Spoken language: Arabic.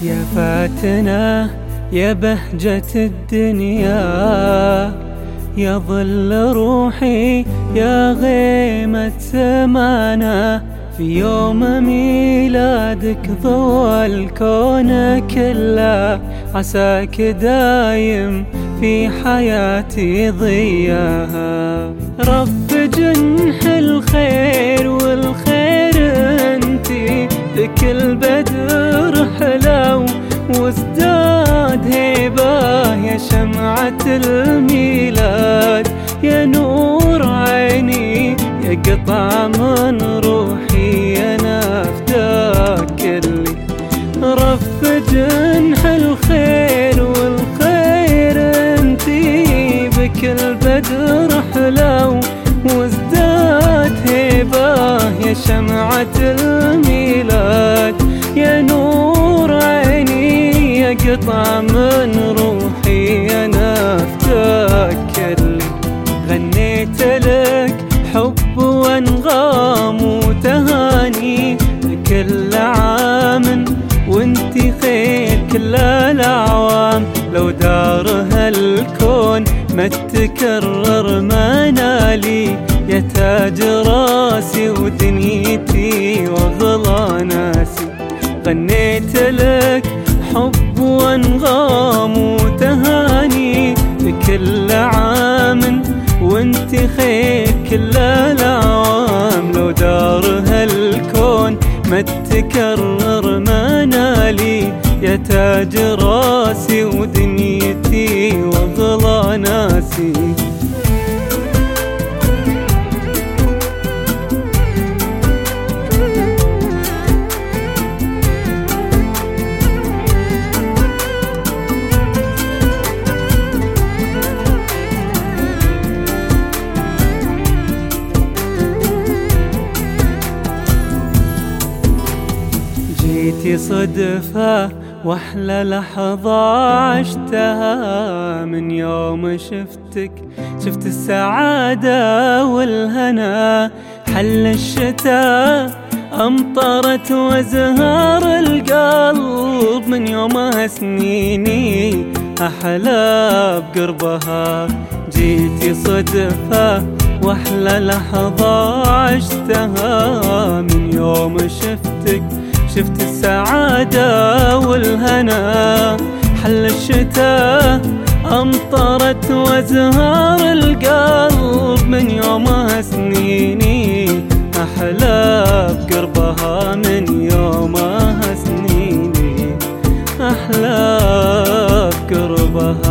حياتنا يا بهجة الدنيا يا ظل روحي يا غيمة سمانا في يوم ميلادك ضوى الكون كله عساك دايم في حياتي ضياها رب جنح الخير الميلاد يا نور عيني يا قطعة من روحي أنا فداك اللي رف جنح الخير والخير انتي بكل بدر حلو وازداد هيبة يا شمعة الميلاد. يا نور عيني يا قطعة اللي غنيت لك حب وانغام وتهاني. كل عام وانتي خير كل الأعوام. لو دار هالكون ما تكرر منالي. يا تاج راسي ودنيتي واغلى ناسي. غنيت لك حب وانغام ما منالي يا تاج راسي ودنيتي وأغلى ناسي. جيتي صدفة وأحلى لحظة عشتها. من يوم شفتك شفت السعادة والهنا. حل الشتاء أمطرت وزهار القلب. من يومها سنيني أحلى بقربها. جيتي صدفة وأحلى لحظة عشتها. من يوم شفتك شفت السعادة والهنا. حل الشتاء أمطرت وأزهار القلب من يومها سنيني أحلى بقربها من يومها سنيني أحلى بقربها